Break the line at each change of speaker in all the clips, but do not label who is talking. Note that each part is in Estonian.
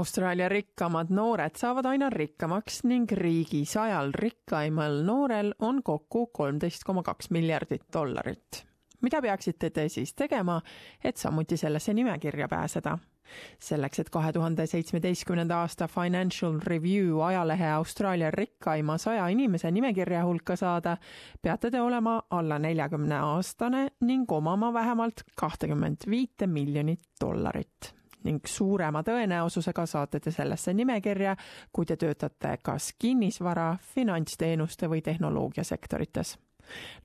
Austraalia rikkamad noored saavad aina rikkamaks ning riigi sajal rikkaimal noorel on kokku kolmteist koma kaks miljardit dollarit. mida peaksite te siis tegema, et samuti sellesse nimekirja pääseda? selleks, et kahe tuhande seitsmeteistkümnenda aasta Financial Review ajalehe Austraalia rikkaima saja inimese nimekirja hulka saada, peate te olema alla neljakümne aastane ning omama vähemalt kahtekümmet viite miljonit dollarit ning suurema tõenäosusega saate te sellesse nimekirja, kui te töötate kas kinnisvara, finantsteenuste või tehnoloogiasektorites.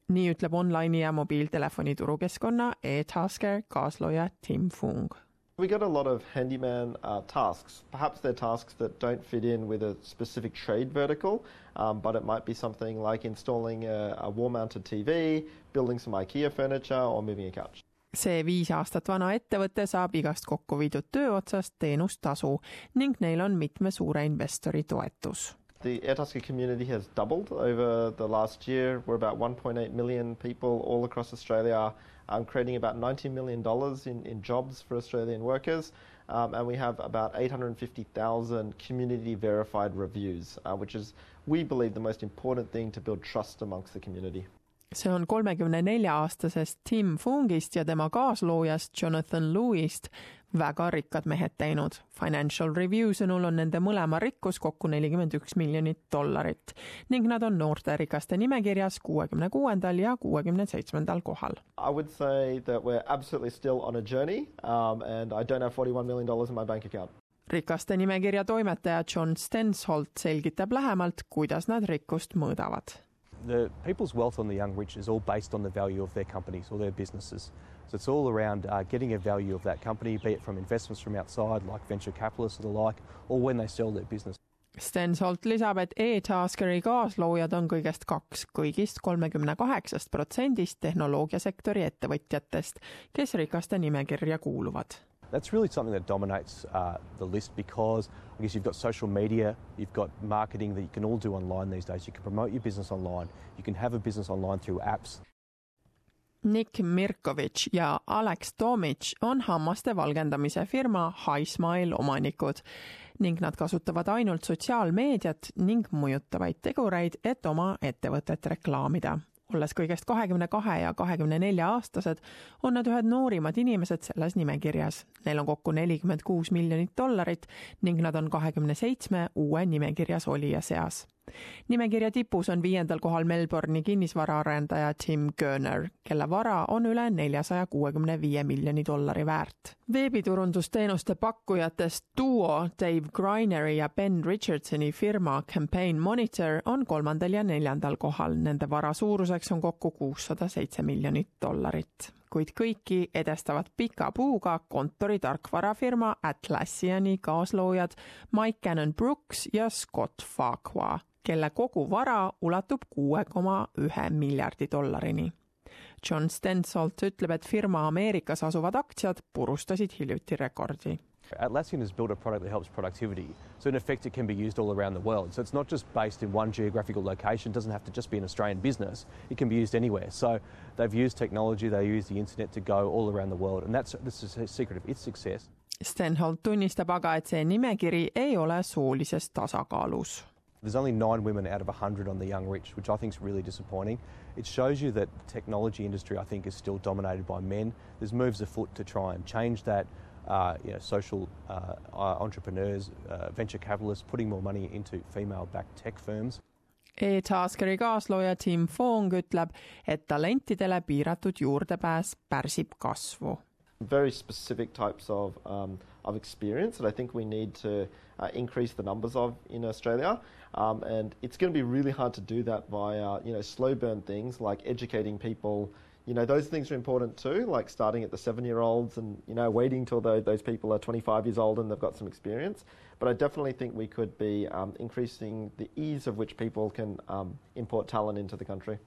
nii ütleb online'i ja mobiiltelefoni turukeskkonna e-tasker kaaslooja Tim Fung
We get a lot of handyman uh, tasks. Perhaps they're tasks that don't fit in with a specific trade vertical, um, but it might be something like installing a, a wall mounted TV, building some IKEA furniture, or moving a couch.
See viis aastat vana ettevõte saab igast kokku viidud töö otsast teenustasu ning neil on mitme suure investori toetus.
The Airtasker community has doubled over the last year. We're about 1.8 million people all across Australia, um, creating about $90 million in, in jobs for Australian workers. Um, and we have about 850,000 community verified reviews, uh, which is, we believe, the most important thing to build trust amongst the community.
See on kolmekümne nelja aastasest Tim Fungist ja tema kaasloojast Jonathan Lewis'st väga rikkad mehed teinud. Financial Review sõnul on nende mõlema rikkus kokku nelikümmend üks miljonit dollarit ning nad on noorterikaste nimekirjas kuuekümne kuuendal ja kuuekümne seitsmendal kohal.
I would say that we're absolutely still on a journey um, and I don't have forty one million dollars in my bank account.
rikaste nimekirja toimetaja John Stensholt selgitab lähemalt, kuidas nad rikkust mõõdavad
the people's wealth on the young rich is all based on the value of their companies or their businesses. So it's all around uh, getting a value of that company, be it from investments from outside, like venture capitalists or the like, or when they sell their business.
Stensolt lisab, et e-Taskeri kaasloojad on kõigest kaks kõigist kolmekümne kaheksast protsendist tehnoloogiasektori ettevõtjatest, kes rikaste nimekirja kuuluvad
That's really something that dominates uh, the list because I guess you've got social media, you've got marketing that you can all do online these days. You can promote your business online, you can have a business online through apps.
Nick Mirkovitš ja Alex Tomic on hammaste valgendamise firma HiSmile omanikud ning nad kasutavad ainult sotsiaalmeediat ning mõjutavaid tegureid, et oma ettevõtet reklaamida olles kõigest kahekümne kahe ja kahekümne nelja aastased, on nad ühed noorimad inimesed selles nimekirjas. Neil on kokku nelikümmend kuus miljonit dollarit ning nad on kahekümne seitsme uue nimekirjas olija seas nimekirja tipus on viiendal kohal Melbourne'i kinnisvaraarendaja Tim Kerner, kelle vara on üle neljasaja kuuekümne viie miljoni dollari väärt. veebiturundusteenuste pakkujatest duo Dave Greineri ja Ben Richardsoni firma Campaign Monitor on kolmandal ja neljandal kohal, nende vara suuruseks on kokku kuussada seitse miljonit dollarit. Kuid kõiki edestavad pika puuga kontori tarkvarafirma Atlassiani kaasloojad Mike Cannon Brooks ja Scott Farquhar kelle kogu vara ulatub kuue koma ühe miljardi dollarini. John Stensolt ütleb, et firma Ameerikas asuvad aktsiad purustasid hiljuti rekordi.
Atlassian has built a product that helps productivity. So in effect, it can be used all around the world. So it's not just based in one geographical location. It doesn't have to just be an Australian business. It can be used anywhere. So they've used technology, they use the internet to go all around the world. And that's, that's the secret of its success.
Stenholt tunnistab aga, et see nimekiri ei ole soolises tasakaalus
There's only nine women out of 100 on the young rich, which I think is really disappointing. It shows you that the technology industry, I think, is still dominated by men. There's moves afoot to try and change that. Uh, you know, social uh, uh entrepreneurs, uh, venture capitalists putting more money into female-backed tech firms.
E-Taskeri kaaslooja Tim Fong ütleb, et talentidele piiratud juurdepääs pärsib kasvu
very specific types of, um, of experience that I think we need to uh, increase the numbers of in Australia. Um, and it's going to be really hard to do that via, you know, slow burn things like educating people. You know, those things are important too, like starting at the seven year olds and, you know, waiting till those, those people are 25 years old and they've got some experience. But I definitely think we could be um, increasing the ease of which people can um, import talent into the country.